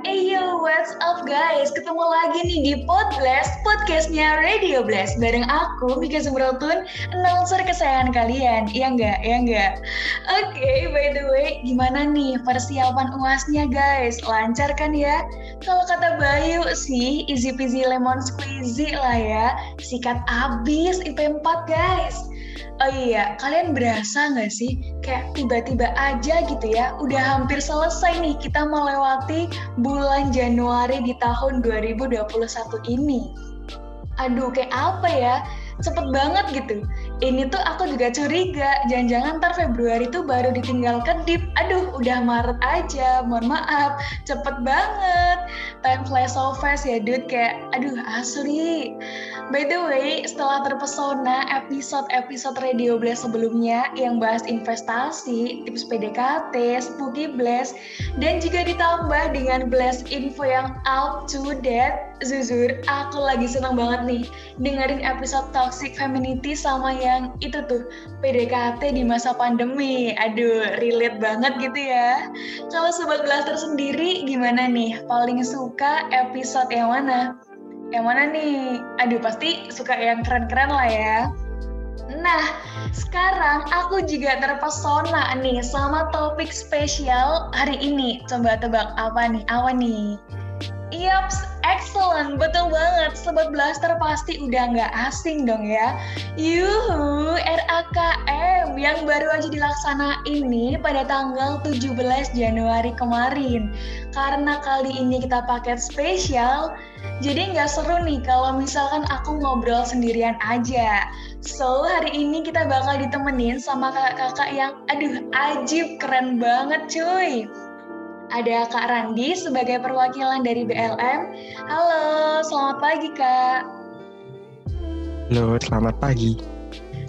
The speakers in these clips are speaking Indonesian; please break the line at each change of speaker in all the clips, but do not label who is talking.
Eyo, what's up guys? Ketemu lagi nih di Podblast, podcastnya Radio Blast Bareng aku, Mika Zumrotun, announcer kesayangan kalian Iya enggak? Iya enggak? Oke, okay, by the way, gimana nih persiapan uasnya guys? Lancar kan ya? Kalau kata Bayu sih, easy peasy lemon squeezy lah ya Sikat abis IP4 guys Oh iya, kalian berasa nggak sih kayak tiba-tiba aja gitu ya, udah hampir selesai nih kita melewati bulan Januari di tahun 2021 ini. Aduh, kayak apa ya? cepet banget gitu. Ini tuh aku juga curiga, jangan-jangan ntar Februari tuh baru ditinggal kedip. Aduh, udah Maret aja, mohon maaf, cepet banget. Time flies so fast ya, dude. Kayak, aduh, asli. By the way, setelah terpesona episode-episode Radio Blast sebelumnya yang bahas investasi, tips PDKT, spooky blast, dan juga ditambah dengan blast info yang up to date, Zuzur, aku lagi senang banget nih dengerin episode Toxic Femininity sama yang itu tuh PDKT di masa pandemi. Aduh, relate banget gitu ya. Kalau Sobat Blaster sendiri gimana nih? Paling suka episode yang mana? Yang mana nih? Aduh, pasti suka yang keren-keren lah ya. Nah, sekarang aku juga terpesona nih sama topik spesial hari ini. Coba tebak apa nih? Apa nih? Yaps, excellent, betul banget. Sobat Blaster pasti udah nggak asing dong ya. Yuhu, RAKM yang baru aja dilaksana ini pada tanggal 17 Januari kemarin. Karena kali ini kita paket spesial, jadi nggak seru nih kalau misalkan aku ngobrol sendirian aja. So, hari ini kita bakal ditemenin sama kakak-kakak yang aduh ajib keren banget cuy ada Kak Randi sebagai perwakilan dari BLM. Halo, selamat pagi Kak.
Halo, selamat pagi.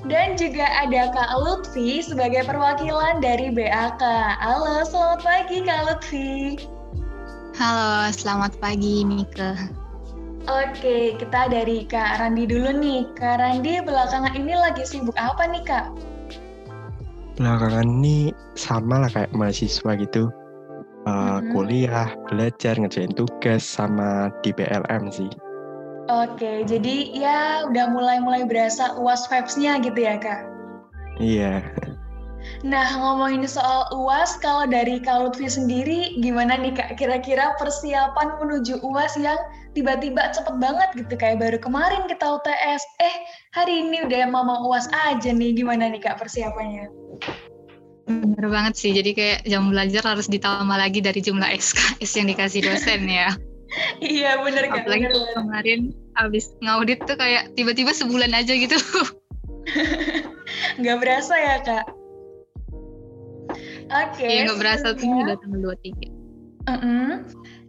Dan juga ada Kak Lutfi sebagai perwakilan dari BAK. Halo, selamat pagi Kak Lutfi.
Halo, selamat pagi Mika.
Oke, kita dari Kak Randi dulu nih. Kak Randi belakangan ini lagi sibuk apa nih Kak?
Belakangan ini sama lah kayak mahasiswa gitu uh, hmm. kuliah, belajar, ngerjain tugas sama di PLM sih.
Oke, jadi ya udah mulai-mulai berasa UAS vibes-nya gitu ya, Kak?
Iya.
Nah, ngomongin soal UAS, kalau dari Kak Lutfi sendiri, gimana nih Kak? Kira-kira persiapan menuju UAS yang tiba-tiba cepet banget gitu, kayak baru kemarin kita UTS, eh hari ini udah mau UAS aja nih, gimana nih Kak persiapannya?
Bener banget sih, jadi kayak jam belajar harus ditambah lagi dari jumlah SKS yang dikasih dosen ya.
iya bener kan.
Apalagi bener, kemarin abis ngaudit tuh kayak tiba-tiba sebulan aja gitu.
Gak berasa ya kak? Oke. Okay,
iya gak berasa tuh udah tanggal 23. Uh
-uh.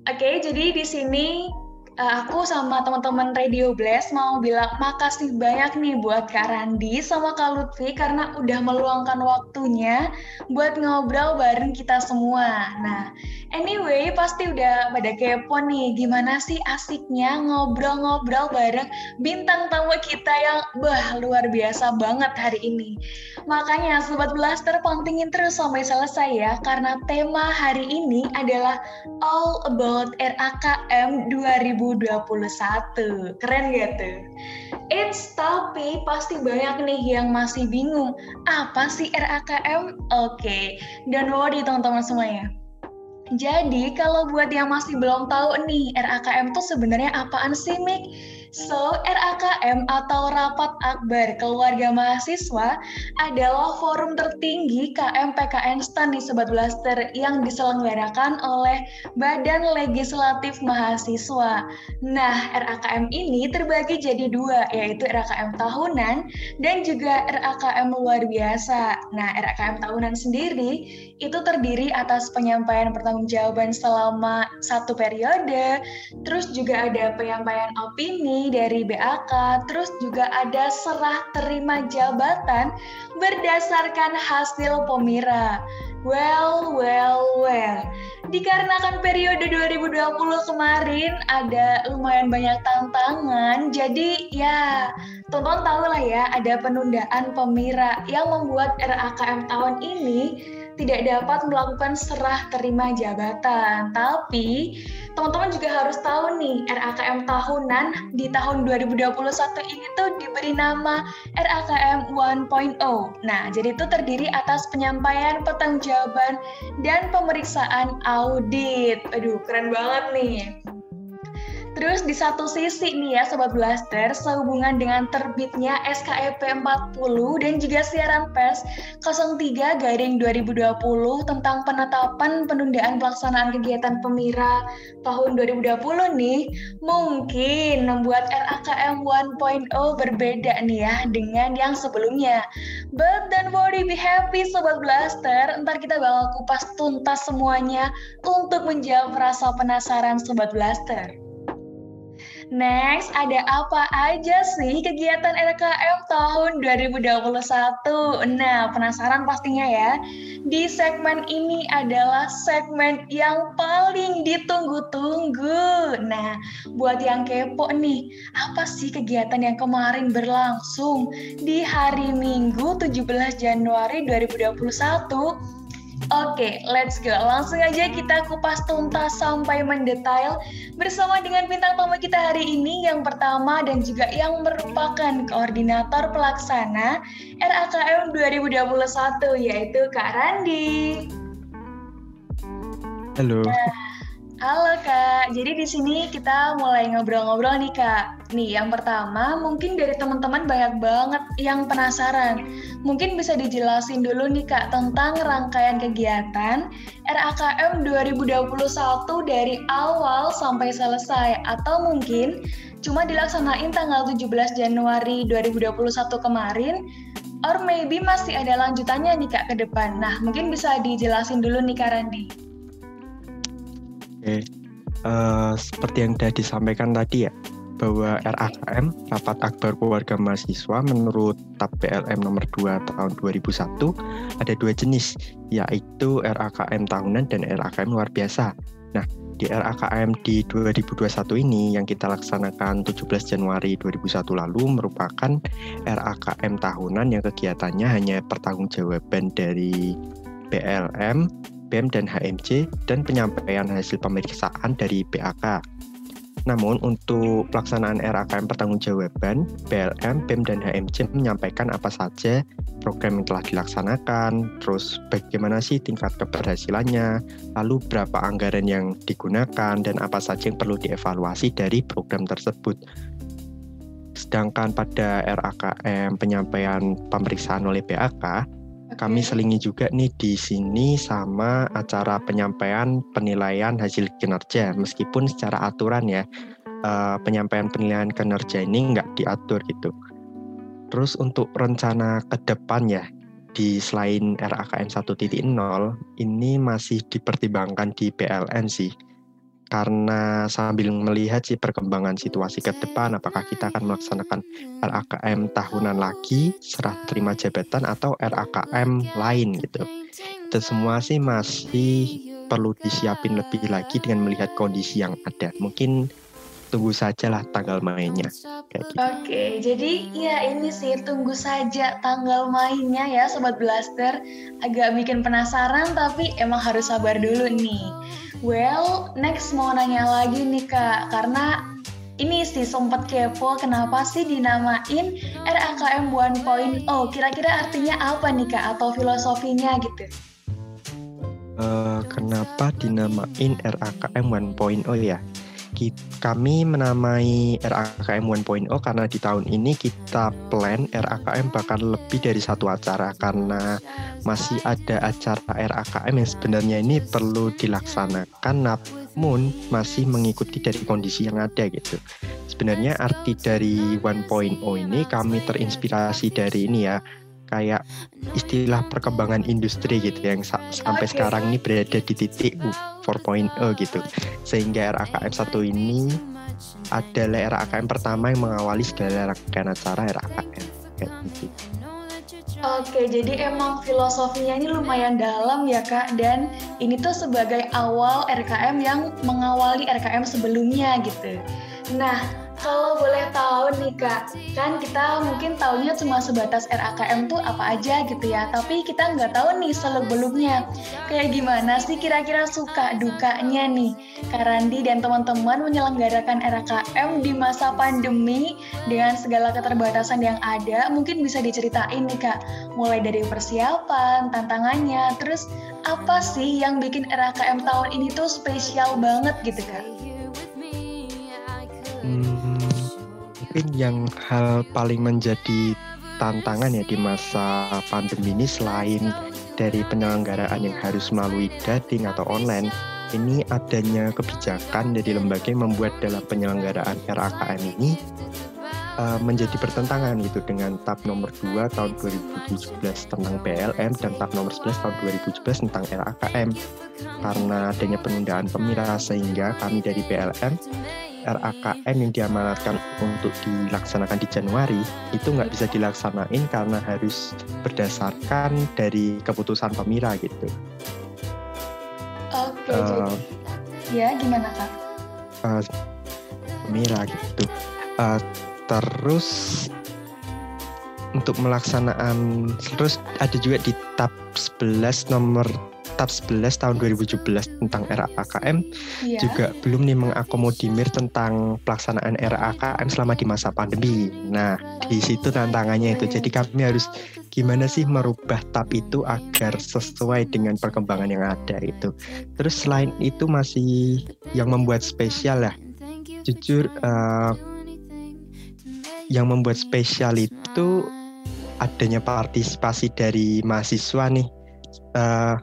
Oke, okay, jadi di sini uh, aku sama teman-teman Radio Blast mau bilang makasih banyak nih buat Kak Randi sama Kak Lutfi karena udah meluangkan waktunya buat ngobrol bareng kita semua. Nah, anyway pasti udah pada kepo nih gimana sih asiknya ngobrol-ngobrol bareng bintang tamu kita yang bah luar biasa banget hari ini. Makanya Sobat Blaster pentingin terus sampai selesai ya karena tema hari ini adalah All About RAKM 2020 2021. Keren gak tuh? It's tapi pasti banyak nih yang masih bingung. Apa sih RAKM? Oke, don't worry teman-teman semuanya. Jadi kalau buat yang masih belum tahu nih, RAKM tuh sebenarnya apaan sih, Mik? So, RAKM atau Rapat Akbar Keluarga Mahasiswa adalah forum tertinggi KM PKN STAN di Sobat Blaster yang diselenggarakan oleh Badan Legislatif Mahasiswa. Nah, RAKM ini terbagi jadi dua, yaitu RAKM tahunan dan juga RAKM luar biasa. Nah, RAKM tahunan sendiri itu terdiri atas penyampaian pertanggungjawaban selama satu periode, terus juga ada penyampaian opini, dari BAK, terus juga ada serah terima jabatan berdasarkan hasil pemira. Well, well, well. Dikarenakan periode 2020 kemarin ada lumayan banyak tantangan, jadi ya tonton tahu lah ya ada penundaan pemira yang membuat RAKM tahun ini tidak dapat melakukan serah terima jabatan. Tapi teman-teman juga harus tahu nih, RAKM tahunan di tahun 2021 ini tuh diberi nama RAKM 1.0. Nah, jadi itu terdiri atas penyampaian pertanggungjawaban dan pemeriksaan audit. Aduh, keren banget nih. Terus di satu sisi nih ya Sobat Blaster, sehubungan dengan terbitnya SKEP 40 dan juga siaran pers 03 garing 2020 tentang penetapan penundaan pelaksanaan kegiatan pemira tahun 2020 nih, mungkin membuat RAKM 1.0 berbeda nih ya dengan yang sebelumnya. But don't worry, be happy Sobat Blaster, ntar kita bakal kupas tuntas semuanya untuk menjawab rasa penasaran Sobat Blaster. Next, ada apa aja sih kegiatan RKM tahun 2021? Nah, penasaran pastinya ya. Di segmen ini adalah segmen yang paling ditunggu-tunggu. Nah, buat yang kepo nih, apa sih kegiatan yang kemarin berlangsung di hari Minggu 17 Januari 2021? Oke, let's go. Langsung aja kita kupas tuntas sampai mendetail bersama dengan bintang tamu kita hari ini yang pertama dan juga yang merupakan koordinator pelaksana RAKM 2021 yaitu Kak Randi.
Halo.
Nah, halo Kak. Jadi di sini kita mulai ngobrol-ngobrol nih Kak. Nih, yang pertama mungkin dari teman-teman banyak banget yang penasaran. Mungkin bisa dijelasin dulu nih Kak tentang rangkaian kegiatan RAKM 2021 dari awal sampai selesai atau mungkin cuma dilaksanain tanggal 17 Januari 2021 kemarin or maybe masih ada lanjutannya nih Kak ke depan. Nah, mungkin bisa dijelasin dulu nih Kak Randi.
Oke, uh, seperti yang sudah disampaikan tadi ya, bahwa RAKM Rapat Akbar Keluarga Mahasiswa menurut TAP PLM nomor 2 tahun 2001 ada dua jenis yaitu RAKM tahunan dan RAKM luar biasa. Nah, di RAKM di 2021 ini yang kita laksanakan 17 Januari 2001 lalu merupakan RAKM tahunan yang kegiatannya hanya pertanggungjawaban dari PLM BEM dan HMC dan penyampaian hasil pemeriksaan dari PAK. Namun untuk pelaksanaan RAKM pertanggungjawaban, BLM, BEM, dan HMC menyampaikan apa saja program yang telah dilaksanakan, terus bagaimana sih tingkat keberhasilannya, lalu berapa anggaran yang digunakan, dan apa saja yang perlu dievaluasi dari program tersebut. Sedangkan pada RAKM penyampaian pemeriksaan oleh BAK, kami selingi juga nih di sini sama acara penyampaian penilaian hasil kinerja meskipun secara aturan ya uh, penyampaian penilaian kinerja ini nggak diatur gitu. Terus untuk rencana ke depan ya di selain RAKM 1.0 ini masih dipertimbangkan di PLN sih karena sambil melihat sih perkembangan situasi ke depan apakah kita akan melaksanakan RAKM tahunan lagi serah terima jabatan atau RAKM lain gitu. Itu semua sih masih perlu disiapin lebih lagi dengan melihat kondisi yang ada. Mungkin tunggu saja lah tanggal mainnya
kayak gitu. Oke, jadi ya ini sih tunggu saja tanggal mainnya ya Sobat Blaster. Agak bikin penasaran tapi emang harus sabar dulu nih. Well, next mau nanya lagi nih Kak, karena ini sih sempat kepo kenapa sih dinamain RAKM 1.0? Kira-kira artinya apa nih Kak atau filosofinya gitu?
Uh, kenapa dinamain RAKM 1.0 ya? Kami menamai RAKM 1.0 karena di tahun ini kita plan RAKM bakal lebih dari satu acara karena masih ada acara RAKM yang sebenarnya ini perlu dilaksanakan namun masih mengikuti dari kondisi yang ada gitu. Sebenarnya arti dari 1.0 ini kami terinspirasi dari ini ya kayak istilah perkembangan industri gitu yang sa sampai okay. sekarang ini berada di titik 4.0 gitu. Sehingga RAKM 1 ini adalah RAKM pertama yang mengawali segala rangkaian acara RAKM kayak gitu.
Oke, jadi emang filosofinya ini lumayan dalam ya Kak dan ini tuh sebagai awal RKM yang mengawali RKM sebelumnya gitu. Nah, kalau boleh tahu nih kak, kan kita mungkin taunya cuma sebatas RAKM tuh apa aja gitu ya, tapi kita nggak tahu nih seluk beluknya. Kayak gimana sih kira-kira suka dukanya nih Karandi dan teman-teman menyelenggarakan RAKM di masa pandemi dengan segala keterbatasan yang ada, mungkin bisa diceritain nih kak, mulai dari persiapan, tantangannya, terus apa sih yang bikin RAKM tahun ini tuh spesial banget gitu kak?
Hmm, mungkin yang hal paling menjadi tantangan ya di masa pandemi ini selain dari penyelenggaraan yang harus melalui dating atau online, ini adanya kebijakan dari lembaga yang membuat dalam penyelenggaraan RAKM ini uh, menjadi pertentangan gitu dengan TAP nomor 2 tahun 2017 tentang PLM dan TAP nomor 11 tahun 2017 tentang RAKM. Karena adanya penundaan pemira sehingga kami dari PLM RAKM yang diamanatkan untuk dilaksanakan di Januari itu nggak bisa dilaksanain karena harus berdasarkan dari keputusan pemira gitu.
Oke, okay, uh, jadi ya gimana kak? Uh,
pemira gitu. Uh, terus untuk melaksanaan terus ada juga di tab 11 nomor tab 11 tahun 2017 tentang RAKM yeah. juga belum nih mengakomodir tentang pelaksanaan RAKM selama di masa pandemi. Nah, di situ tantangannya itu. Jadi kami harus gimana sih merubah tab itu agar sesuai dengan perkembangan yang ada itu. Terus selain itu masih yang membuat spesial lah. Jujur uh, yang membuat spesial itu adanya partisipasi dari mahasiswa nih. Uh,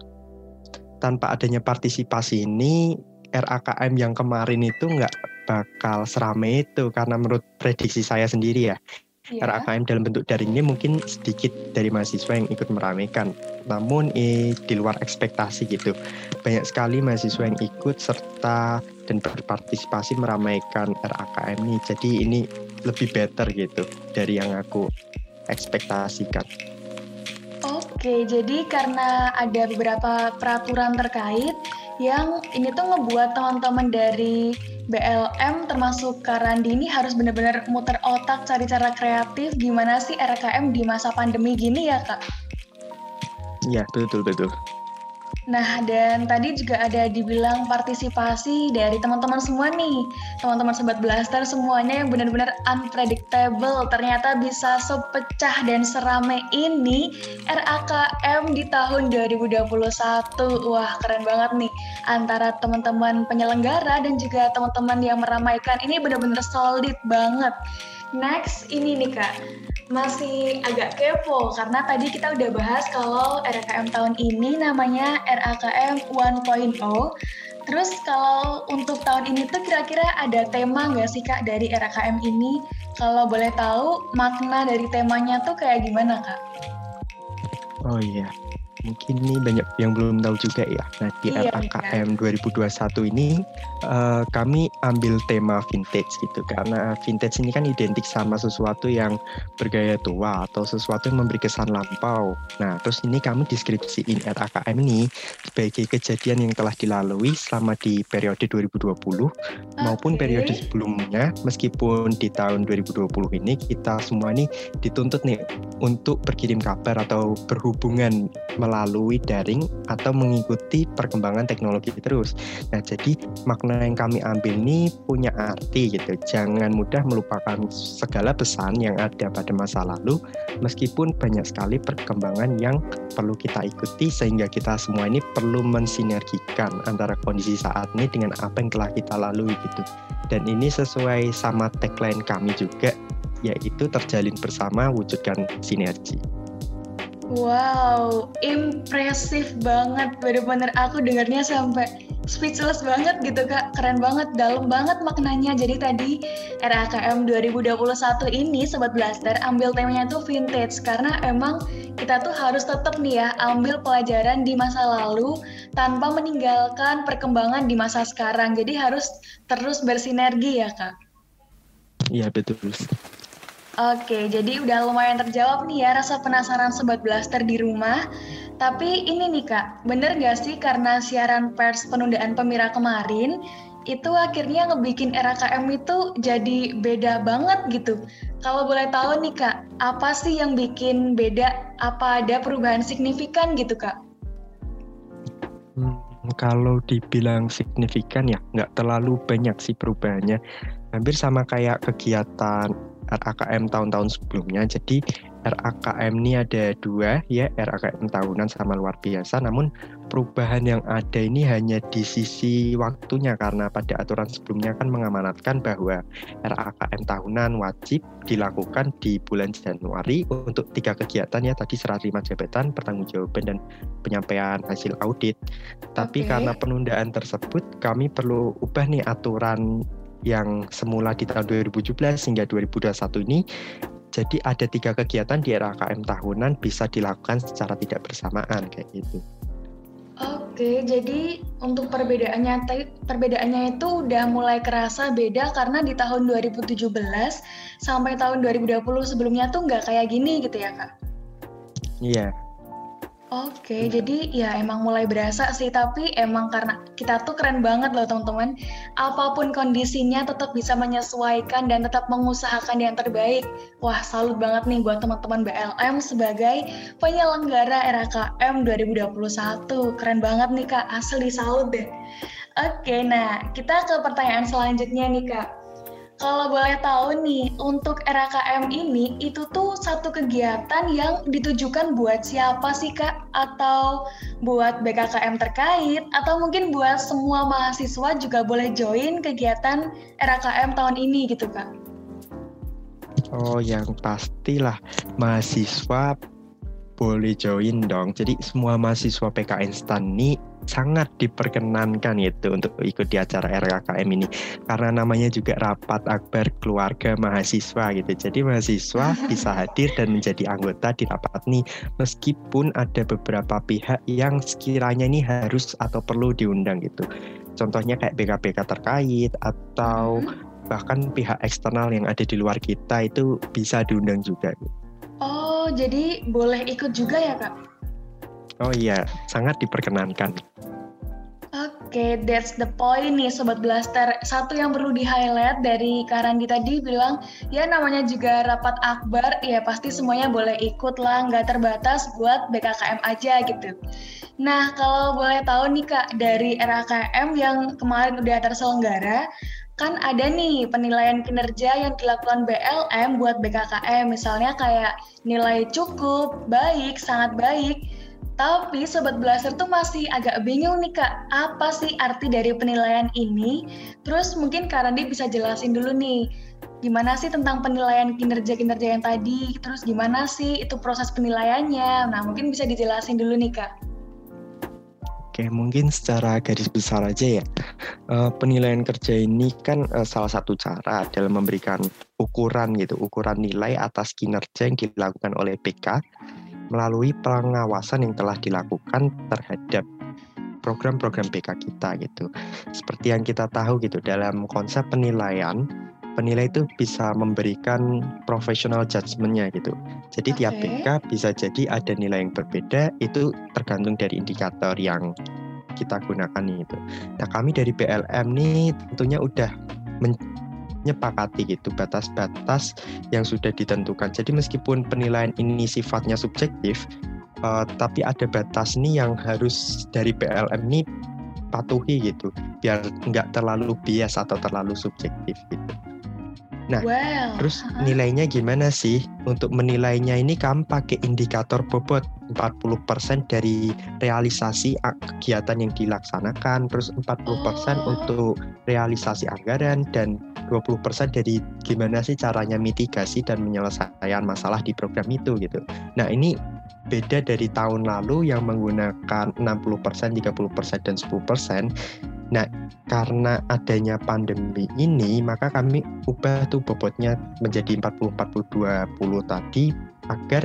tanpa adanya partisipasi ini RAKM yang kemarin itu nggak bakal seramai itu karena menurut prediksi saya sendiri ya yeah. RAKM dalam bentuk daring ini mungkin sedikit dari mahasiswa yang ikut meramaikan namun eh, di luar ekspektasi gitu banyak sekali mahasiswa yang ikut serta dan berpartisipasi meramaikan RAKM ini jadi ini lebih better gitu dari yang aku ekspektasikan.
Oke, jadi karena ada beberapa peraturan terkait yang ini tuh ngebuat teman-teman dari BLM termasuk Karandi ini harus benar-benar muter otak cari cara kreatif gimana sih RKM di masa pandemi gini ya kak?
Iya betul betul.
Nah, dan tadi juga ada dibilang partisipasi dari teman-teman semua nih. Teman-teman Sobat Blaster semuanya yang benar-benar unpredictable. Ternyata bisa sepecah dan serame ini RAKM di tahun 2021. Wah, keren banget nih. Antara teman-teman penyelenggara dan juga teman-teman yang meramaikan. Ini benar-benar solid banget. Next, ini nih Kak, masih agak kepo karena tadi kita udah bahas kalau RKM tahun ini namanya RAKM 1.0. Terus kalau untuk tahun ini tuh kira-kira ada tema nggak sih Kak dari RKM ini? Kalau boleh tahu makna dari temanya tuh kayak gimana Kak?
Oh iya, mungkin ini banyak yang belum tahu juga ya. Nah di iya, RAKM 2021 ini uh, kami ambil tema vintage gitu karena vintage ini kan identik sama sesuatu yang bergaya tua atau sesuatu yang memberi kesan lampau. Nah terus ini kami deskripsiin RAKM ini sebagai kejadian yang telah dilalui selama di periode 2020 okay. maupun periode sebelumnya meskipun di tahun 2020 ini kita semua ini dituntut nih untuk berkirim kabar atau berhubungan melalui daring atau mengikuti perkembangan teknologi terus. Nah, jadi makna yang kami ambil ini punya arti gitu. Jangan mudah melupakan segala pesan yang ada pada masa lalu meskipun banyak sekali perkembangan yang perlu kita ikuti sehingga kita semua ini perlu mensinergikan antara kondisi saat ini dengan apa yang telah kita lalui gitu. Dan ini sesuai sama tagline kami juga yaitu terjalin bersama wujudkan sinergi.
Wow, impresif banget. Bener-bener aku dengarnya sampai speechless banget gitu kak. Keren banget, dalam banget maknanya. Jadi tadi RAKM 2021 ini Sobat Blaster ambil temanya tuh vintage. Karena emang kita tuh harus tetap nih ya ambil pelajaran di masa lalu tanpa meninggalkan perkembangan di masa sekarang. Jadi harus terus bersinergi ya kak.
Iya betul.
Oke, jadi udah lumayan terjawab nih ya rasa penasaran Sobat Blaster di rumah. Tapi ini nih Kak, bener gak sih karena siaran pers penundaan pemira kemarin, itu akhirnya ngebikin RKM itu jadi beda banget gitu. Kalau boleh tahu nih Kak, apa sih yang bikin beda? Apa ada perubahan signifikan gitu Kak?
Hmm, kalau dibilang signifikan ya nggak terlalu banyak sih perubahannya. Hampir sama kayak kegiatan RAKM tahun-tahun sebelumnya. Jadi RAKM ini ada dua ya, RAKM tahunan sama luar biasa. Namun perubahan yang ada ini hanya di sisi waktunya karena pada aturan sebelumnya kan mengamanatkan bahwa RAKM tahunan wajib dilakukan di bulan Januari untuk tiga kegiatan ya tadi serah terima jabatan, pertanggungjawaban dan penyampaian hasil audit. Tapi okay. karena penundaan tersebut kami perlu ubah nih aturan yang semula di tahun 2017 hingga 2021 ini jadi ada tiga kegiatan di RAKM tahunan bisa dilakukan secara tidak bersamaan kayak gitu.
Oke, jadi untuk perbedaannya perbedaannya itu udah mulai kerasa beda karena di tahun 2017 sampai tahun 2020 sebelumnya tuh nggak kayak gini gitu ya kak?
Iya,
Oke, jadi ya emang mulai berasa sih, tapi emang karena kita tuh keren banget loh teman-teman. Apa pun kondisinya tetap bisa menyesuaikan dan tetap mengusahakan yang terbaik. Wah, salut banget nih buat teman-teman BLM sebagai penyelenggara RKM 2021. Keren banget nih Kak, asli salut deh. Oke, nah kita ke pertanyaan selanjutnya nih Kak. Kalau boleh tahu nih, untuk RKM ini itu tuh satu kegiatan yang ditujukan buat siapa sih Kak? Atau buat BKKM terkait? Atau mungkin buat semua mahasiswa juga boleh join kegiatan RKM tahun ini gitu Kak?
Oh yang pastilah mahasiswa boleh join dong. Jadi semua mahasiswa PKN STAN ini sangat diperkenankan itu untuk ikut di acara RKKM ini karena namanya juga rapat akbar keluarga mahasiswa gitu. Jadi mahasiswa bisa hadir dan menjadi anggota di rapat ini meskipun ada beberapa pihak yang sekiranya ini harus atau perlu diundang gitu. Contohnya kayak BKPK terkait atau hmm. bahkan pihak eksternal yang ada di luar kita itu bisa diundang juga.
Oh, jadi boleh ikut juga ya, Kak?
Oh iya, sangat diperkenankan.
Oke, okay, that's the point nih Sobat Blaster. Satu yang perlu di-highlight dari Karandi tadi bilang, ya namanya juga rapat akbar, ya pasti semuanya boleh ikut lah, nggak terbatas buat BKKM aja gitu. Nah, kalau boleh tahu nih Kak, dari RAKM yang kemarin udah terselenggara, kan ada nih penilaian kinerja yang dilakukan BLM buat BKKM, misalnya kayak nilai cukup, baik, sangat baik, tapi Sobat Blaster tuh masih agak bingung nih Kak, apa sih arti dari penilaian ini? Terus mungkin Kak Randi bisa jelasin dulu nih, gimana sih tentang penilaian kinerja-kinerja yang tadi? Terus gimana sih itu proses penilaiannya? Nah mungkin bisa dijelasin dulu nih Kak.
Oke, mungkin secara garis besar aja ya. Uh, penilaian kerja ini kan uh, salah satu cara dalam memberikan ukuran gitu, ukuran nilai atas kinerja yang dilakukan oleh PK melalui pengawasan yang telah dilakukan terhadap program-program BK kita gitu. Seperti yang kita tahu gitu dalam konsep penilaian, penilai itu bisa memberikan professional judgment-nya gitu. Jadi okay. tiap BK bisa jadi ada nilai yang berbeda, itu tergantung dari indikator yang kita gunakan itu. Nah kami dari BLM nih tentunya udah nyepakati gitu batas-batas yang sudah ditentukan. Jadi meskipun penilaian ini sifatnya subjektif, uh, tapi ada batas nih yang harus dari PLM ini patuhi gitu, biar nggak terlalu bias atau terlalu subjektif gitu. Nah, well, terus nilainya gimana sih? Untuk menilainya ini kamu pakai indikator bobot 40% dari realisasi kegiatan yang dilaksanakan, terus 40% oh. untuk realisasi anggaran dan 20% dari gimana sih caranya mitigasi dan menyelesaikan masalah di program itu gitu. Nah, ini beda dari tahun lalu yang menggunakan 60%, 30% dan 10%. Nah, karena adanya pandemi ini, maka kami ubah tuh bobotnya menjadi 40-40-20 tadi agar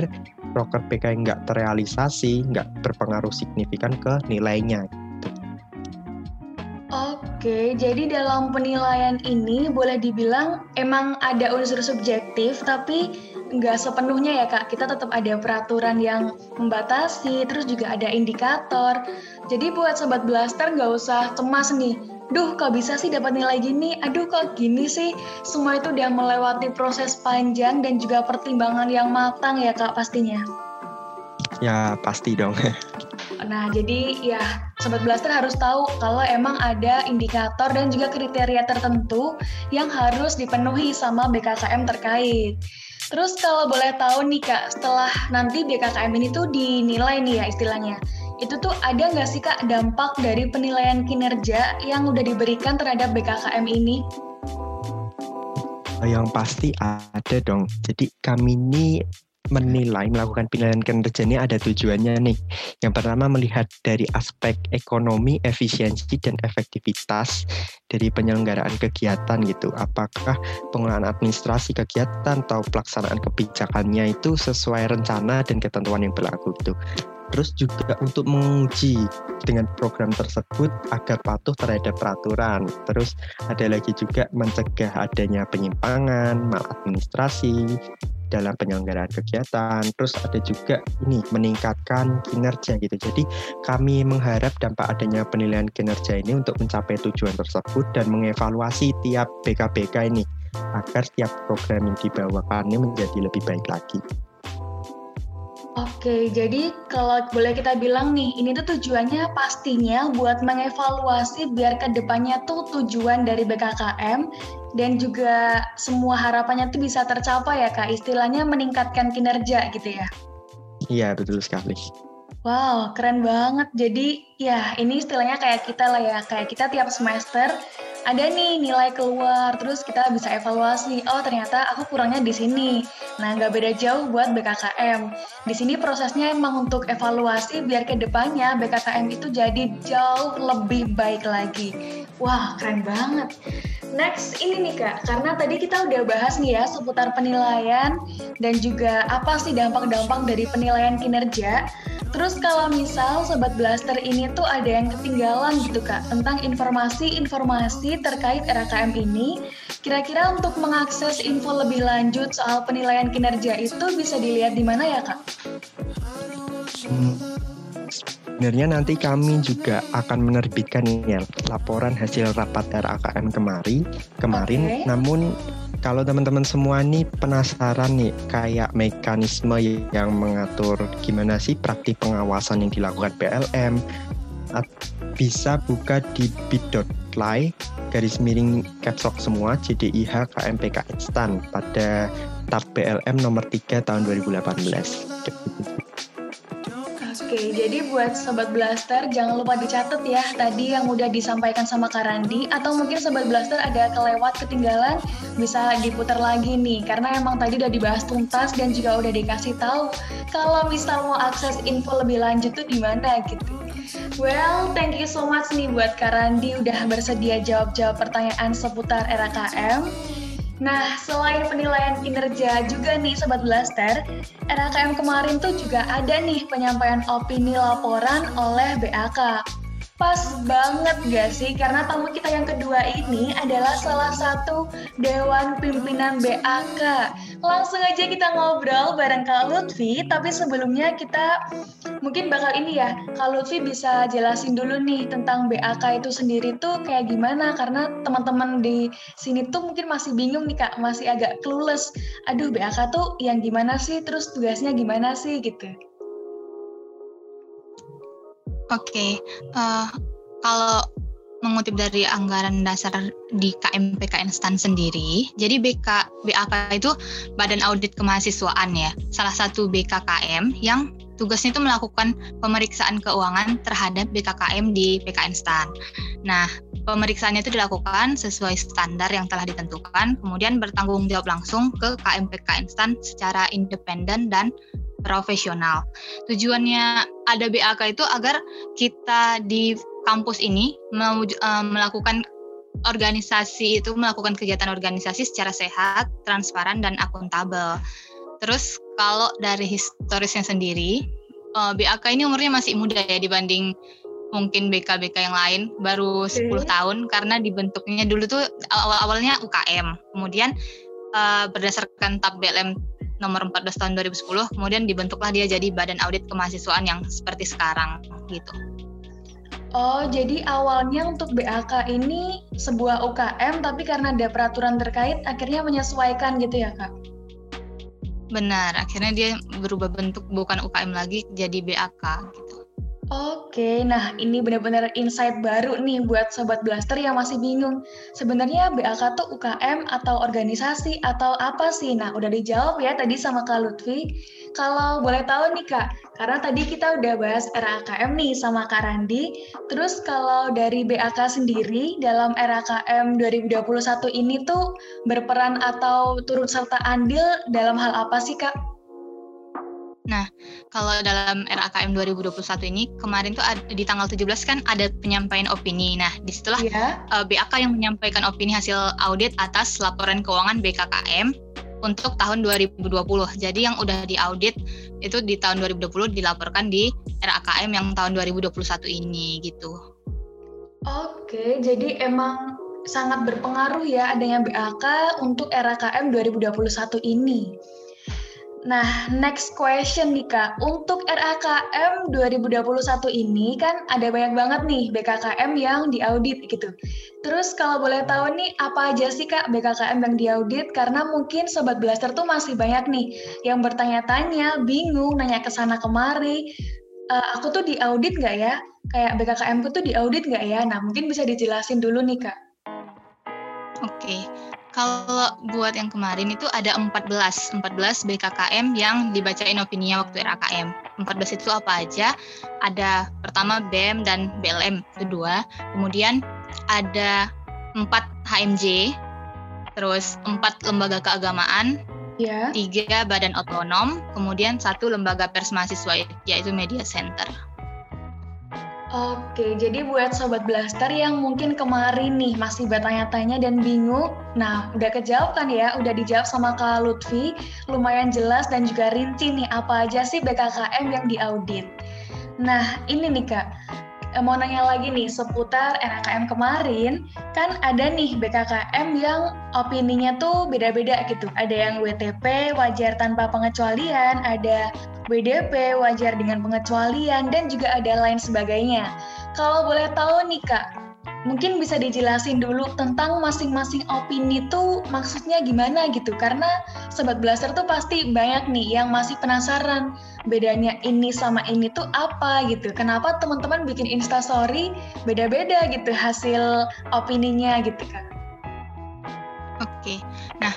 broker PK nggak terrealisasi, nggak berpengaruh signifikan ke nilainya.
Oke, jadi dalam penilaian ini boleh dibilang emang ada unsur subjektif, tapi nggak sepenuhnya ya kak. Kita tetap ada peraturan yang membatasi, terus juga ada indikator. Jadi buat sobat blaster nggak usah cemas nih. duh kok bisa sih dapat nilai gini, aduh kok gini sih. Semua itu udah melewati proses panjang dan juga pertimbangan yang matang ya kak pastinya.
Ya pasti dong.
Nah, jadi ya Sobat Blaster harus tahu kalau emang ada indikator dan juga kriteria tertentu yang harus dipenuhi sama BKKM terkait. Terus kalau boleh tahu nih Kak, setelah nanti BKKM ini tuh dinilai nih ya istilahnya, itu tuh ada nggak sih Kak dampak dari penilaian kinerja yang udah diberikan terhadap BKKM ini?
Yang pasti ada dong. Jadi kami ini menilai melakukan penilaian kinerja ini ada tujuannya nih. Yang pertama melihat dari aspek ekonomi, efisiensi dan efektivitas dari penyelenggaraan kegiatan gitu. Apakah pengelolaan administrasi kegiatan atau pelaksanaan kebijakannya itu sesuai rencana dan ketentuan yang berlaku gitu. Terus juga untuk menguji dengan program tersebut agar patuh terhadap peraturan. Terus ada lagi juga mencegah adanya penyimpangan, maladministrasi, dalam penyelenggaraan kegiatan. Terus ada juga ini meningkatkan kinerja gitu. Jadi kami mengharap dampak adanya penilaian kinerja ini untuk mencapai tujuan tersebut dan mengevaluasi tiap BKBK ini agar setiap program yang dibawakan ini menjadi lebih baik lagi.
Oke, jadi kalau boleh kita bilang nih, ini tuh tujuannya pastinya buat mengevaluasi biar ke depannya tuh tujuan dari BKKM dan juga semua harapannya tuh bisa tercapai ya kak, istilahnya meningkatkan kinerja gitu ya.
Iya, betul sekali.
Wow, keren banget. Jadi ya ini istilahnya kayak kita lah ya, kayak kita tiap semester ada nih nilai keluar, terus kita bisa evaluasi. Oh ternyata aku kurangnya di sini. Nah nggak beda jauh buat BKKM. Di sini prosesnya emang untuk evaluasi biar ke depannya BKKM itu jadi jauh lebih baik lagi. Wah keren banget. Next ini nih kak, karena tadi kita udah bahas nih ya seputar penilaian dan juga apa sih dampak-dampak dari penilaian kinerja. Terus kalau misal Sobat Blaster ini tuh ada yang ketinggalan gitu Kak, tentang informasi-informasi terkait RKM ini, kira-kira untuk mengakses info lebih lanjut soal penilaian kinerja itu bisa dilihat di mana ya Kak?
Hmm, sebenarnya nanti kami juga akan menerbitkan ya laporan hasil rapat RAKM kemari, kemarin, okay. namun kalau teman-teman semua nih penasaran nih kayak mekanisme yang mengatur gimana sih praktik pengawasan yang dilakukan PLM bisa buka di bit.ly garis miring capsok semua JDIH KMPK Instan pada TAP PLM nomor 3 tahun 2018.
Oke, jadi buat Sobat Blaster jangan lupa dicatat ya tadi yang udah disampaikan sama Karandi atau mungkin Sobat Blaster ada kelewat ketinggalan bisa diputar lagi nih karena emang tadi udah dibahas tuntas dan juga udah dikasih tahu kalau misal mau akses info lebih lanjut tuh di mana gitu. Well, thank you so much nih buat Karandi udah bersedia jawab-jawab pertanyaan seputar RKM. Nah, selain penilaian kinerja juga nih Sobat Blaster, RAKM kemarin tuh juga ada nih penyampaian opini laporan oleh BAK. Pas banget gak sih? Karena tamu kita yang kedua ini adalah salah satu Dewan Pimpinan BAK. Langsung aja kita ngobrol bareng Kak Lutfi, tapi sebelumnya kita mungkin bakal ini ya, Kak Lutfi bisa jelasin dulu nih tentang BAK itu sendiri tuh kayak gimana, karena teman-teman di sini tuh mungkin masih bingung nih Kak, masih agak clueless. Aduh BAK tuh yang gimana sih, terus tugasnya gimana sih gitu.
Oke, okay. uh, eh, kalau mengutip dari anggaran dasar di KMPK Instan sendiri, jadi BK BAK itu Badan Audit Kemahasiswaan ya, salah satu BKKM yang tugasnya itu melakukan pemeriksaan keuangan terhadap BKKM di PK Instan. Nah, pemeriksaannya itu dilakukan sesuai standar yang telah ditentukan, kemudian bertanggung jawab langsung ke KMPK Instan secara independen dan profesional. Tujuannya ada BAK itu agar kita di kampus ini eh, melakukan organisasi itu melakukan kegiatan organisasi secara sehat, transparan dan akuntabel. Terus kalau dari historisnya sendiri, eh, BAK ini umurnya masih muda ya dibanding mungkin BK-BK yang lain, baru 10 tahun karena dibentuknya dulu tuh awal-awalnya UKM. Kemudian uh, berdasarkan TAP BLM nomor 14 tahun 2010 kemudian dibentuklah dia jadi badan audit kemahasiswaan yang seperti sekarang gitu.
Oh, jadi awalnya untuk BAK ini sebuah UKM, tapi karena ada peraturan terkait, akhirnya menyesuaikan gitu ya, Kak?
Benar, akhirnya dia berubah bentuk bukan UKM lagi, jadi BAK gitu.
Oke, nah ini benar-benar insight baru nih buat Sobat Blaster yang masih bingung. Sebenarnya BAK tuh UKM atau organisasi atau apa sih? Nah, udah dijawab ya tadi sama Kak Lutfi. Kalau boleh tahu nih Kak, karena tadi kita udah bahas RAKM nih sama Kak Randi. Terus kalau dari BAK sendiri dalam RAKM 2021 ini tuh berperan atau turut serta andil dalam hal apa sih Kak?
Nah, kalau dalam RAKM 2021 ini kemarin tuh ada, di tanggal 17 kan ada penyampaian opini. Nah, di situlah yeah. Iya. uh, BAK yang menyampaikan opini hasil audit atas laporan keuangan BKKM untuk tahun 2020. Jadi yang udah diaudit itu di tahun 2020 dilaporkan di RAKM yang tahun 2021 ini gitu.
Oke, jadi emang sangat berpengaruh ya adanya BAK untuk RAKM 2021 ini. Nah, next question nih Kak. Untuk RAKM 2021 ini kan ada banyak banget nih BKKM yang diaudit gitu. Terus kalau boleh tahu nih apa aja sih Kak BKKM yang diaudit? Karena mungkin Sobat Blaster tuh masih banyak nih yang bertanya-tanya, bingung, nanya ke sana kemari. Uh, aku tuh diaudit nggak ya? Kayak BKKM tuh diaudit nggak ya? Nah, mungkin bisa dijelasin dulu nih Kak.
Oke. Okay. Kalau buat yang kemarin itu ada 14, 14 BKKM yang dibacain opininya waktu RAKM. 14 itu apa aja? Ada pertama BEM dan BLM itu dua. Kemudian ada 4 HMJ, terus 4 lembaga keagamaan, yeah. tiga badan otonom, kemudian satu lembaga pers mahasiswa yaitu media center.
Oke, jadi buat Sobat Blaster yang mungkin kemarin nih masih bertanya-tanya dan bingung, nah udah kejawab kan ya, udah dijawab sama Kak Lutfi, lumayan jelas dan juga rinci nih apa aja sih BKKM yang diaudit. Nah ini nih Kak, mau nanya lagi nih seputar NKM kemarin, kan ada nih BKKM yang opininya tuh beda-beda gitu. Ada yang WTP, wajar tanpa pengecualian, ada WDP, wajar dengan pengecualian, dan juga ada lain sebagainya. Kalau boleh tahu nih Kak, mungkin bisa dijelasin dulu tentang masing-masing opini tuh maksudnya gimana gitu. Karena sobat blaster tuh pasti banyak nih yang masih penasaran bedanya ini sama ini tuh apa gitu. Kenapa teman-teman bikin instastory beda-beda gitu hasil opininya gitu kan
oke. Nah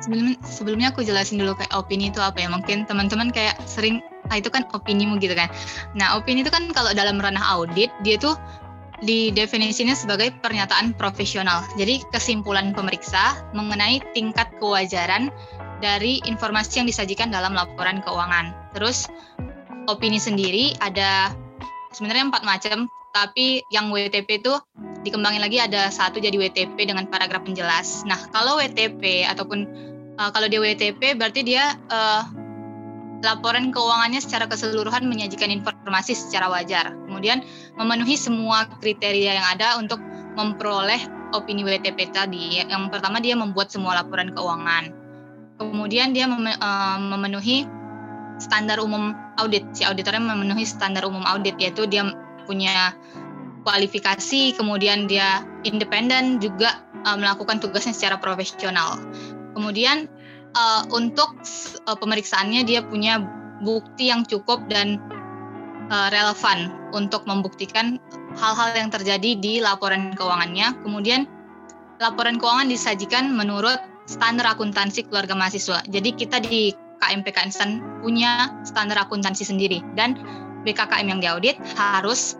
sebelum sebelumnya aku jelasin dulu kayak opini itu apa ya. Mungkin teman-teman kayak sering ah itu kan opinimu gitu kan. Nah opini itu kan kalau dalam ranah audit dia tuh di definisinya sebagai pernyataan profesional. Jadi kesimpulan pemeriksa mengenai tingkat kewajaran dari informasi yang disajikan dalam laporan keuangan. Terus opini sendiri ada sebenarnya empat macam, tapi yang WTP itu dikembangin lagi ada satu jadi WTP dengan paragraf penjelas. Nah kalau WTP ataupun uh, kalau dia WTP berarti dia uh, laporan keuangannya secara keseluruhan menyajikan informasi secara wajar. Kemudian memenuhi semua kriteria yang ada untuk memperoleh opini WTP tadi. Yang pertama dia membuat semua laporan keuangan. Kemudian dia eh, memenuhi standar umum audit. Si auditornya memenuhi standar umum audit yaitu dia punya kualifikasi, kemudian dia independen juga eh, melakukan tugasnya secara profesional. Kemudian uh, untuk uh, pemeriksaannya dia punya bukti yang cukup dan uh, relevan untuk membuktikan hal-hal yang terjadi di laporan keuangannya. Kemudian laporan keuangan disajikan menurut standar akuntansi keluarga mahasiswa. Jadi kita di KMPK Instan punya standar akuntansi sendiri dan BKKM yang diaudit harus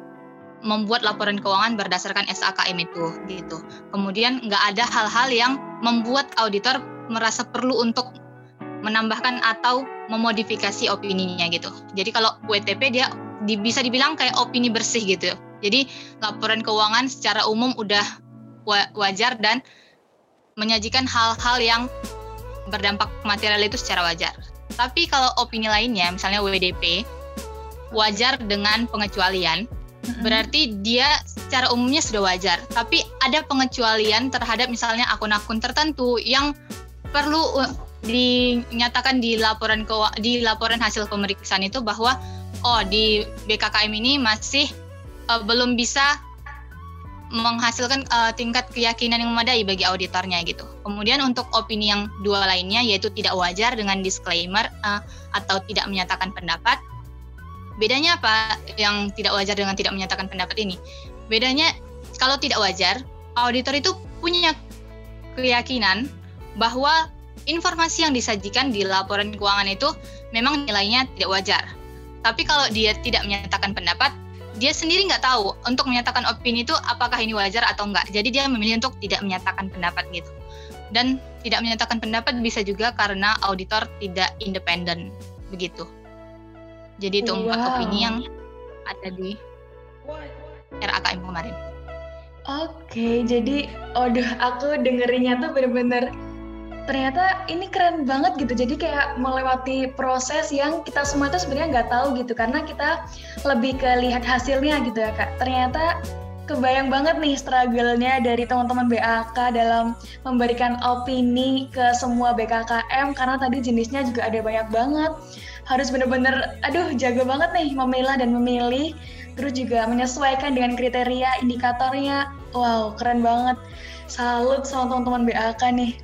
membuat laporan keuangan berdasarkan SAKM itu gitu. Kemudian nggak ada hal-hal yang membuat auditor merasa perlu untuk menambahkan atau memodifikasi opininya gitu. Jadi kalau WTP dia di, bisa dibilang kayak opini bersih gitu. Jadi laporan keuangan secara umum udah wajar dan menyajikan hal-hal yang berdampak material itu secara wajar. Tapi kalau opini lainnya, misalnya WDP, wajar dengan pengecualian, berarti dia secara umumnya sudah wajar. Tapi ada pengecualian terhadap misalnya akun-akun tertentu yang perlu uh, dinyatakan di laporan ke di laporan hasil pemeriksaan itu bahwa oh di BKKM ini masih uh, belum bisa menghasilkan uh, tingkat keyakinan yang memadai bagi auditornya gitu. Kemudian untuk opini yang dua lainnya yaitu tidak wajar dengan disclaimer uh, atau tidak menyatakan pendapat. Bedanya apa yang tidak wajar dengan tidak menyatakan pendapat ini? Bedanya kalau tidak wajar, auditor itu punya keyakinan bahwa informasi yang disajikan di laporan keuangan itu memang nilainya tidak wajar. Tapi kalau dia tidak menyatakan pendapat, dia sendiri nggak tahu untuk menyatakan opini itu apakah ini wajar atau enggak. Jadi dia memilih untuk tidak menyatakan pendapat gitu. Dan tidak menyatakan pendapat bisa juga karena auditor tidak independen begitu. Jadi itu empat opini yang ada di RAKM kemarin.
Oke, jadi aduh aku dengerinnya tuh bener-bener ternyata ini keren banget gitu. Jadi kayak melewati proses yang kita semua itu sebenarnya nggak tahu gitu karena kita lebih ke lihat hasilnya gitu ya kak. Ternyata kebayang banget nih struggle-nya dari teman-teman BAK dalam memberikan opini ke semua BKKM karena tadi jenisnya juga ada banyak banget. Harus bener-bener aduh jago banget nih memilah dan memilih terus juga menyesuaikan dengan kriteria indikatornya. Wow keren banget. Salut sama teman-teman BAK nih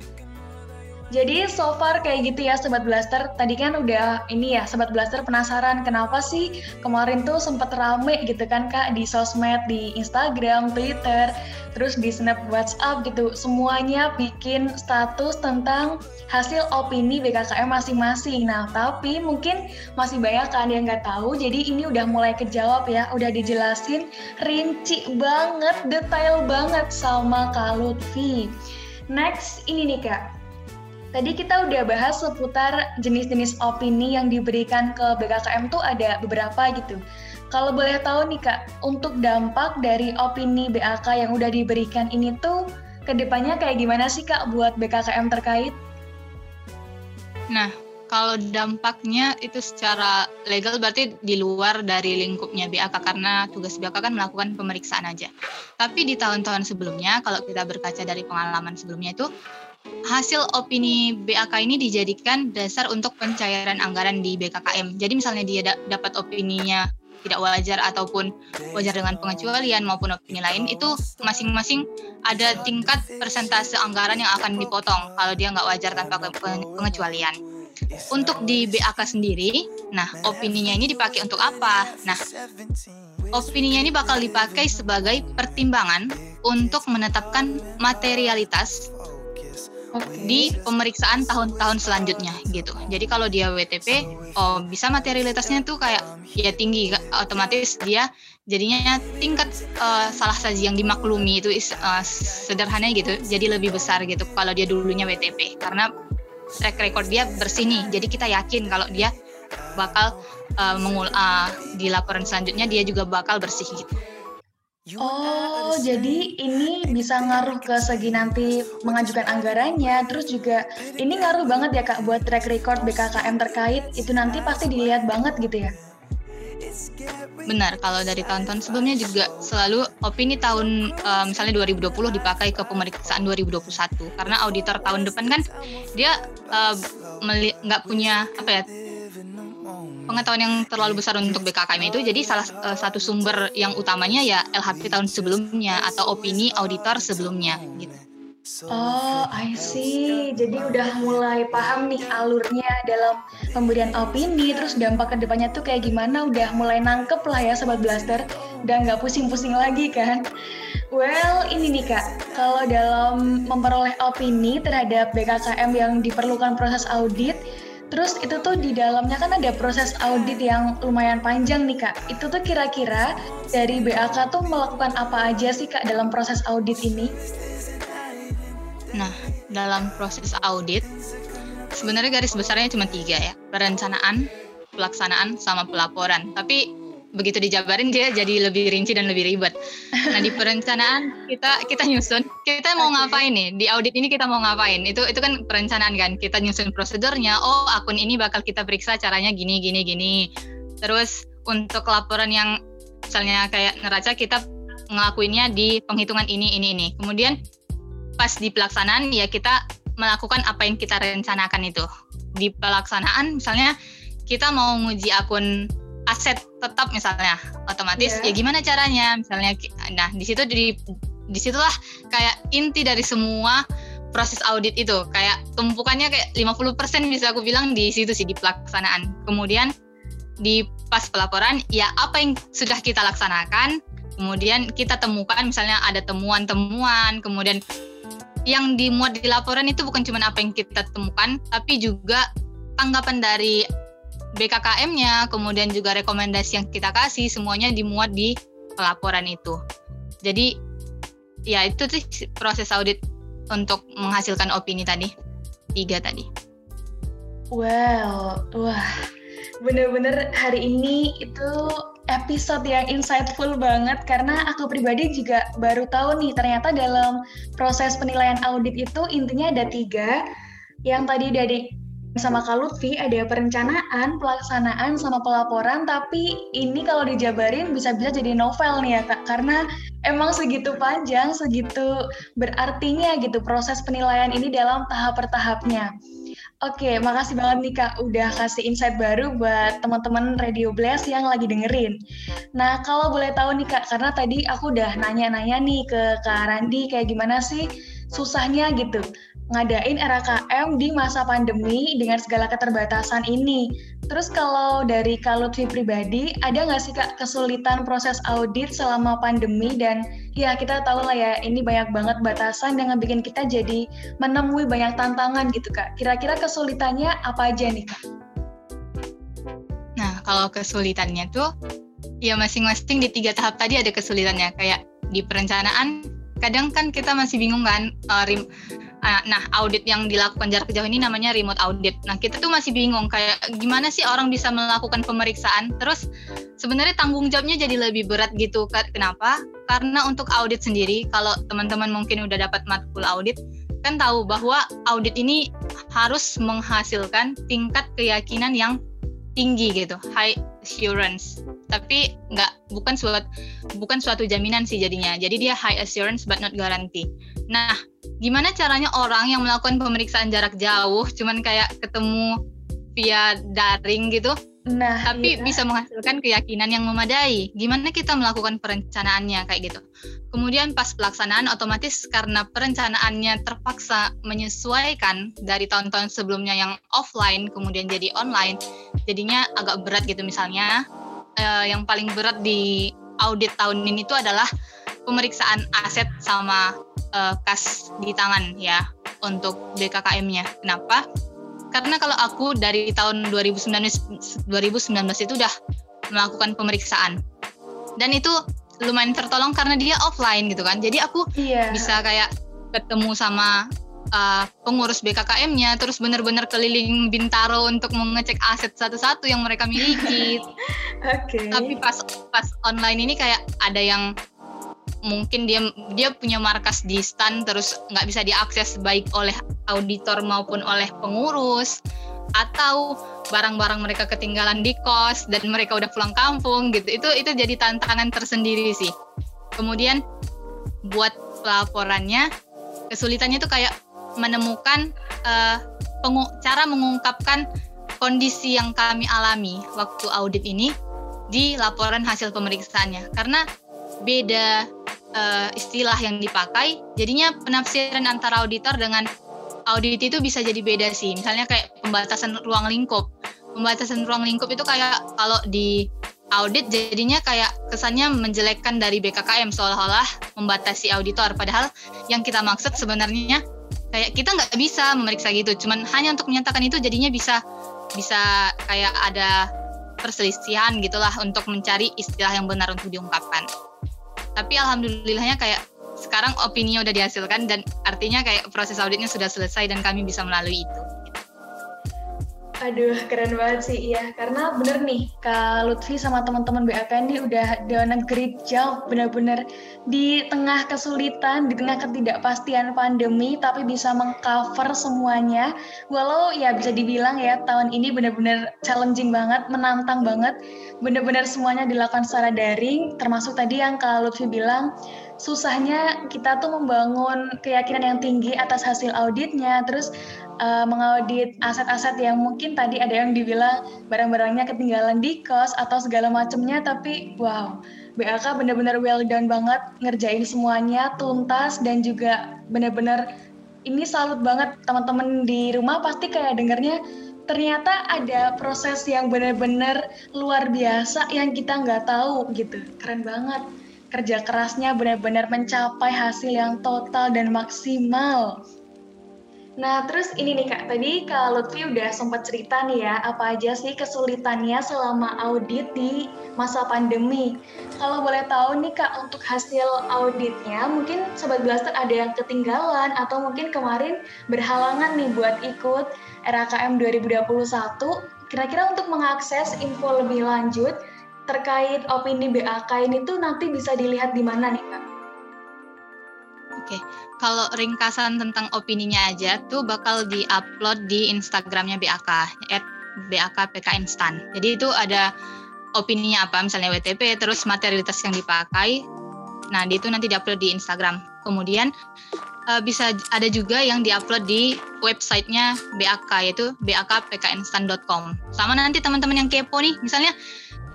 jadi so far kayak gitu ya Sobat Blaster. Tadi kan udah ini ya Sobat Blaster penasaran kenapa sih kemarin tuh sempet rame gitu kan Kak di sosmed, di Instagram, Twitter, terus di snap WhatsApp gitu. Semuanya bikin status tentang hasil opini BKKM masing-masing. Nah tapi mungkin masih banyak kan yang nggak tahu. Jadi ini udah mulai kejawab ya, udah dijelasin rinci banget, detail banget sama Kak Lutfi. Next ini nih Kak, Tadi kita udah bahas seputar jenis-jenis opini yang diberikan ke BKKM tuh ada beberapa gitu. Kalau boleh tahu nih Kak, untuk dampak dari opini BAK yang udah diberikan ini tuh ke depannya kayak gimana sih Kak buat BKKM terkait?
Nah, kalau dampaknya itu secara legal berarti di luar dari lingkupnya BAK karena tugas BAK kan melakukan pemeriksaan aja. Tapi di tahun-tahun sebelumnya kalau kita berkaca dari pengalaman sebelumnya itu hasil opini BAK ini dijadikan dasar untuk pencairan anggaran di BKKM. Jadi misalnya dia da dapat opininya tidak wajar ataupun wajar dengan pengecualian maupun opini lain itu masing-masing ada tingkat persentase anggaran yang akan dipotong kalau dia nggak wajar tanpa pengecualian. Untuk di BAK sendiri, nah opininya ini dipakai untuk apa? Nah, opininya ini bakal dipakai sebagai pertimbangan untuk menetapkan materialitas di pemeriksaan tahun-tahun selanjutnya gitu. Jadi kalau dia WTP, oh bisa materialitasnya tuh kayak ya tinggi, otomatis dia jadinya tingkat uh, salah saji yang dimaklumi itu uh, sederhana gitu, jadi lebih besar gitu kalau dia dulunya WTP karena track record dia bersih nih. Jadi kita yakin kalau dia bakal uh, mengul uh, di laporan selanjutnya dia juga bakal bersih gitu.
Oh, jadi ini bisa ngaruh ke segi nanti mengajukan anggarannya, terus juga ini ngaruh banget ya Kak buat track record BKKM terkait, itu nanti pasti dilihat banget gitu ya?
Benar, kalau dari tahun-tahun sebelumnya juga selalu opini tahun uh, misalnya 2020 dipakai ke pemeriksaan 2021 karena auditor tahun depan kan dia uh, nggak punya apa ya pengetahuan yang terlalu besar untuk BKKM itu jadi salah uh, satu sumber yang utamanya ya LHP tahun sebelumnya atau opini auditor sebelumnya gitu.
Oh, I see. Jadi udah mulai paham nih alurnya dalam pemberian opini, terus dampak ke depannya tuh kayak gimana, udah mulai nangkep lah ya Sobat Blaster, dan nggak pusing-pusing lagi kan. Well, ini nih Kak, kalau dalam memperoleh opini terhadap BKKM yang diperlukan proses audit, Terus itu tuh di dalamnya kan ada proses audit yang lumayan panjang nih kak. Itu tuh kira-kira dari BAK tuh melakukan apa aja sih kak dalam proses audit ini?
Nah, dalam proses audit sebenarnya garis besarnya cuma tiga ya, perencanaan, pelaksanaan, sama pelaporan. Tapi begitu dijabarin dia jadi lebih rinci dan lebih ribet. Nah di perencanaan kita kita nyusun. Kita mau ngapain nih? Di audit ini kita mau ngapain? Itu itu kan perencanaan kan? Kita nyusun prosedurnya oh akun ini bakal kita periksa caranya gini gini gini. Terus untuk laporan yang misalnya kayak neraca kita ngelakuinnya di penghitungan ini ini ini. Kemudian pas di pelaksanaan ya kita melakukan apa yang kita rencanakan itu. Di pelaksanaan misalnya kita mau nguji akun aset tetap misalnya otomatis yeah. ya gimana caranya? Misalnya nah di situ di di situlah kayak inti dari semua proses audit itu. Kayak tumpukannya kayak 50% bisa aku bilang di situ sih di pelaksanaan. Kemudian di pas pelaporan ya apa yang sudah kita laksanakan kemudian kita temukan misalnya ada temuan-temuan kemudian yang dimuat di laporan itu bukan cuma apa yang kita temukan tapi juga tanggapan dari BKKM-nya, kemudian juga rekomendasi yang kita kasih semuanya dimuat di pelaporan itu. Jadi ya itu sih proses audit untuk menghasilkan opini tadi tiga tadi.
Wow, wah, bener-bener hari ini itu episode yang insightful banget karena aku pribadi juga baru tahu nih ternyata dalam proses penilaian audit itu intinya ada tiga yang tadi dari sama Kak Lutfi ada perencanaan, pelaksanaan, sama pelaporan, tapi ini kalau dijabarin bisa-bisa jadi novel nih ya Kak, karena emang segitu panjang, segitu berartinya gitu proses penilaian ini dalam tahap per tahapnya. Oke, makasih banget nih Kak udah kasih insight baru buat teman-teman Radio Blast yang lagi dengerin. Nah, kalau boleh tahu nih Kak, karena tadi aku udah nanya-nanya nih ke Kak Randi kayak gimana sih susahnya gitu ngadain RKM di masa pandemi dengan segala keterbatasan ini. Terus kalau dari Kak Lutfi pribadi, ada nggak sih Kak kesulitan proses audit selama pandemi dan ya kita tahu lah ya ini banyak banget batasan yang bikin kita jadi menemui banyak tantangan gitu Kak. Kira-kira kesulitannya apa aja nih Kak?
Nah kalau kesulitannya tuh ya masing-masing di tiga tahap tadi ada kesulitannya kayak di perencanaan kadang kan kita masih bingung kan uh, Ah, nah, audit yang dilakukan jarak jauh ini namanya remote audit. Nah, kita tuh masih bingung kayak gimana sih orang bisa melakukan pemeriksaan. Terus sebenarnya tanggung jawabnya jadi lebih berat gitu. Kenapa? Karena untuk audit sendiri, kalau teman-teman mungkin udah dapat matkul audit, kan tahu bahwa audit ini harus menghasilkan tingkat keyakinan yang tinggi gitu, high assurance. Tapi nggak bukan suatu bukan suatu jaminan sih jadinya. Jadi dia high assurance but not guarantee. Nah, gimana caranya orang yang melakukan pemeriksaan jarak jauh cuman kayak ketemu via daring gitu nah tapi iya. bisa menghasilkan keyakinan yang memadai gimana kita melakukan perencanaannya kayak gitu kemudian pas pelaksanaan otomatis karena perencanaannya terpaksa menyesuaikan dari tahun-tahun sebelumnya yang offline kemudian jadi online jadinya agak berat gitu misalnya eh, yang paling berat di audit tahun ini itu adalah pemeriksaan aset sama uh, kas di tangan ya untuk BKKM-nya. Kenapa? Karena kalau aku dari tahun 2019 2019 itu udah melakukan pemeriksaan. Dan itu lumayan tertolong karena dia offline gitu kan. Jadi aku yeah. bisa kayak ketemu sama uh, pengurus BKKM-nya terus benar-benar keliling Bintaro untuk mengecek aset satu-satu yang mereka miliki.
Oke. Okay.
Tapi pas pas online ini kayak ada yang mungkin dia dia punya markas di stand terus nggak bisa diakses baik oleh auditor maupun oleh pengurus atau barang-barang mereka ketinggalan di kos dan mereka udah pulang kampung gitu. Itu itu jadi tantangan tersendiri sih. Kemudian buat pelaporannya kesulitannya tuh kayak menemukan uh, cara mengungkapkan kondisi yang kami alami waktu audit ini di laporan hasil pemeriksaannya. Karena beda uh, istilah yang dipakai, jadinya penafsiran antara auditor dengan audit itu bisa jadi beda sih. Misalnya kayak pembatasan ruang lingkup. Pembatasan ruang lingkup itu kayak kalau di audit jadinya kayak kesannya menjelekkan dari BKKM seolah-olah membatasi auditor. Padahal yang kita maksud sebenarnya kayak kita nggak bisa memeriksa gitu. Cuman hanya untuk menyatakan itu jadinya bisa bisa kayak ada perselisihan gitulah untuk mencari istilah yang benar untuk diungkapkan tapi alhamdulillahnya kayak sekarang opini udah dihasilkan dan artinya kayak proses auditnya sudah selesai dan kami bisa melalui itu.
Aduh, keren banget sih, iya. Karena bener nih, Kak Lutfi sama teman-teman BAK ini udah done a great job, bener-bener di tengah kesulitan, di tengah ketidakpastian pandemi, tapi bisa mengcover semuanya. Walau ya bisa dibilang ya, tahun ini bener-bener challenging banget, menantang banget. Bener-bener semuanya dilakukan secara daring, termasuk tadi yang Kak Lutfi bilang, susahnya kita tuh membangun keyakinan yang tinggi atas hasil auditnya, terus uh, mengaudit aset-aset yang mungkin tadi ada yang dibilang barang-barangnya ketinggalan di kos atau segala macamnya, tapi wow, BAK benar-benar well done banget ngerjain semuanya tuntas dan juga benar-benar ini salut banget. Teman-teman di rumah pasti kayak dengernya ternyata ada proses yang benar-benar luar biasa yang kita nggak tahu gitu. Keren banget kerja kerasnya benar-benar mencapai hasil yang total dan maksimal Nah, terus ini nih Kak, tadi Kak Lutfi udah sempat cerita nih ya, apa aja sih kesulitannya selama audit di masa pandemi. Kalau boleh tahu nih Kak, untuk hasil auditnya, mungkin Sobat Blaster ada yang ketinggalan atau mungkin kemarin berhalangan nih buat ikut RAKM 2021. Kira-kira untuk mengakses info lebih lanjut terkait opini BAK ini tuh nanti bisa dilihat di mana nih Kak?
Oke, kalau ringkasan tentang opininya aja tuh bakal di-upload di Instagramnya BAK, at BAK Instan. Jadi itu ada opininya apa, misalnya WTP, terus materialitas yang dipakai. Nah, itu nanti di-upload di Instagram. Kemudian uh, bisa ada juga yang diupload di websitenya BAK yaitu bakpkinstan.com. Sama nanti teman-teman yang kepo nih, misalnya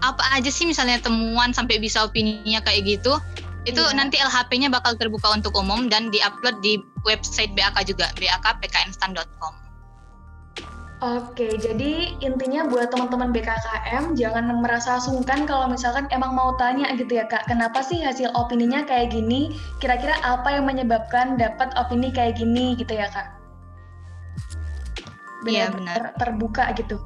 apa aja sih misalnya temuan sampai bisa opininya kayak gitu, itu iya. nanti LHP-nya bakal terbuka untuk umum dan diupload di website BAK juga, bakpkinstan.com.
Oke, jadi intinya buat teman-teman BKKM jangan merasa sungkan kalau misalkan emang mau tanya gitu ya kak, kenapa sih hasil opininya kayak gini? Kira-kira apa yang menyebabkan dapat opini kayak gini gitu ya kak?
Iya benar.
Terbuka gitu.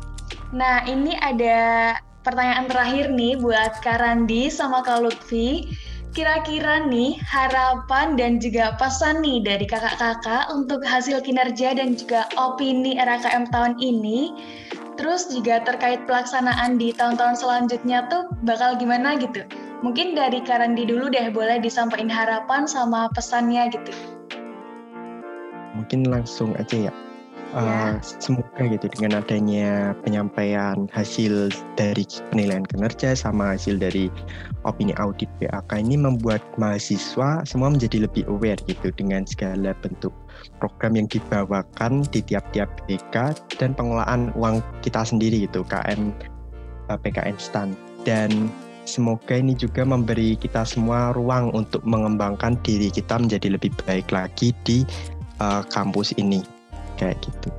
Nah ini ada pertanyaan terakhir nih buat Kak Randi sama Kak Lutfi Kira-kira nih harapan dan juga pesan nih dari kakak-kakak untuk hasil kinerja dan juga opini RAKM tahun ini. Terus juga terkait pelaksanaan di tahun-tahun selanjutnya tuh bakal gimana gitu. Mungkin dari Karandi dulu deh boleh disampaikan harapan sama pesannya gitu.
Mungkin langsung aja ya uh, semoga gitu dengan adanya penyampaian hasil dari penilaian kinerja sama hasil dari opini audit BAK ini membuat mahasiswa semua menjadi lebih aware gitu dengan segala bentuk program yang dibawakan di tiap-tiap BK dan pengelolaan uang kita sendiri gitu KM eh, PKN STAN dan semoga ini juga memberi kita semua ruang untuk mengembangkan diri kita menjadi lebih baik lagi di uh, kampus ini kayak gitu.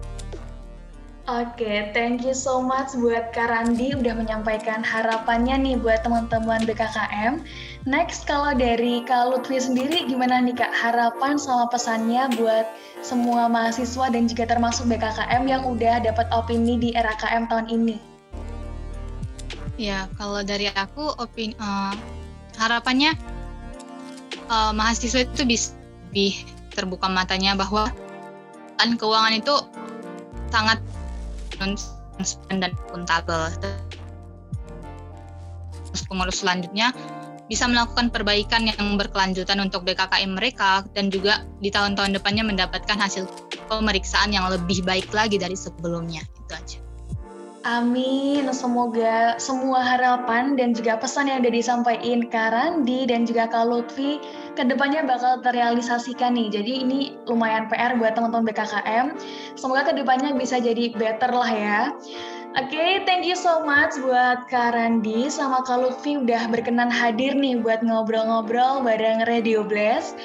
Oke, okay, thank you so much buat Kak Randi udah menyampaikan harapannya nih buat teman-teman BKKM. Next, kalau dari Kak Lutfi sendiri gimana nih Kak harapan sama pesannya buat semua mahasiswa dan juga termasuk BKKM yang udah dapat opini di RAKM tahun ini?
Ya, kalau dari aku opini uh, harapannya uh, mahasiswa itu bisa lebih terbuka matanya bahwa kan keuangan itu sangat transparan dan akuntabel. Pengurus selanjutnya bisa melakukan perbaikan yang berkelanjutan untuk BKKM mereka dan juga di tahun-tahun depannya mendapatkan hasil pemeriksaan yang lebih baik lagi dari sebelumnya. Itu aja.
Amin. Semoga semua harapan dan juga pesan yang udah disampaikan Kak Randi dan juga Kak Lutfi ke depannya bakal terrealisasikan nih. Jadi ini lumayan PR buat teman-teman BKKM. Semoga ke depannya bisa jadi better lah ya. Oke, okay, thank you so much buat Kak Randi sama Kak Lutfi udah berkenan hadir nih buat ngobrol-ngobrol bareng Radio Blast.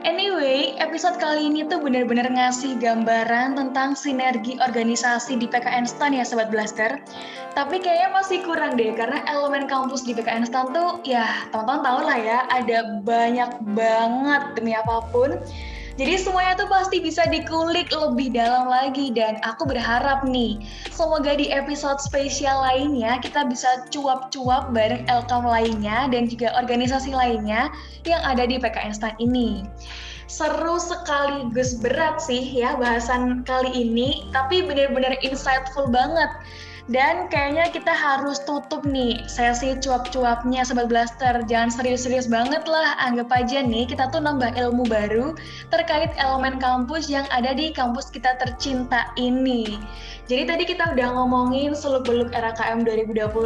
Anyway, episode kali ini tuh bener-bener ngasih gambaran tentang sinergi organisasi di PKN STAN ya Sobat Blaster. Tapi kayaknya masih kurang deh, karena elemen kampus di PKN STAN tuh ya teman-teman tau lah ya, ada banyak banget demi apa pun. Jadi semuanya tuh pasti bisa dikulik lebih dalam lagi dan aku berharap nih semoga di episode spesial lainnya kita bisa cuap-cuap bareng Elkam lainnya dan juga organisasi lainnya yang ada di PKN STAN ini. Seru sekaligus berat sih ya bahasan kali ini, tapi benar-benar insightful banget Dan kayaknya kita harus tutup nih sesi cuap-cuapnya Sobat Blaster. Jangan serius-serius banget lah, anggap aja nih kita tuh nambah ilmu baru terkait elemen kampus yang ada di kampus kita tercinta ini. Jadi tadi kita udah ngomongin seluk-beluk RKM 2021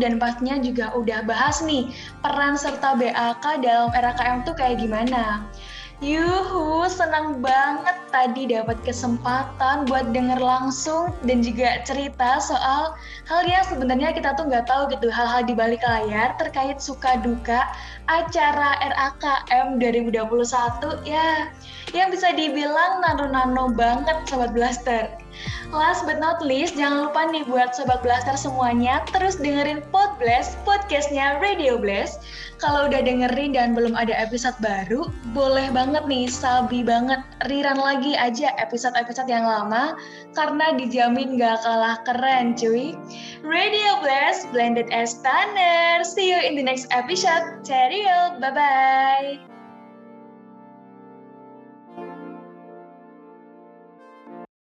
dan pastinya juga udah bahas nih peran serta BAK dalam RKM tuh kayak gimana. Yuhu, senang banget tadi dapat kesempatan buat denger langsung dan juga cerita soal hal yang sebenarnya kita tuh nggak tahu gitu hal-hal di balik layar terkait suka duka acara RAKM 2021 ya yang bisa dibilang nano-nano banget Sobat Blaster. Last but not least, jangan lupa nih buat Sobat Blaster semuanya, terus dengerin Pod Blast, podcastnya Radio Blast. Kalau udah dengerin dan belum ada episode baru, boleh banget nih, sabi banget, riran lagi aja episode-episode yang lama, karena dijamin gak kalah keren cuy. Radio Blast, blended as tanner. See you in the next episode. Cheerio, bye-bye.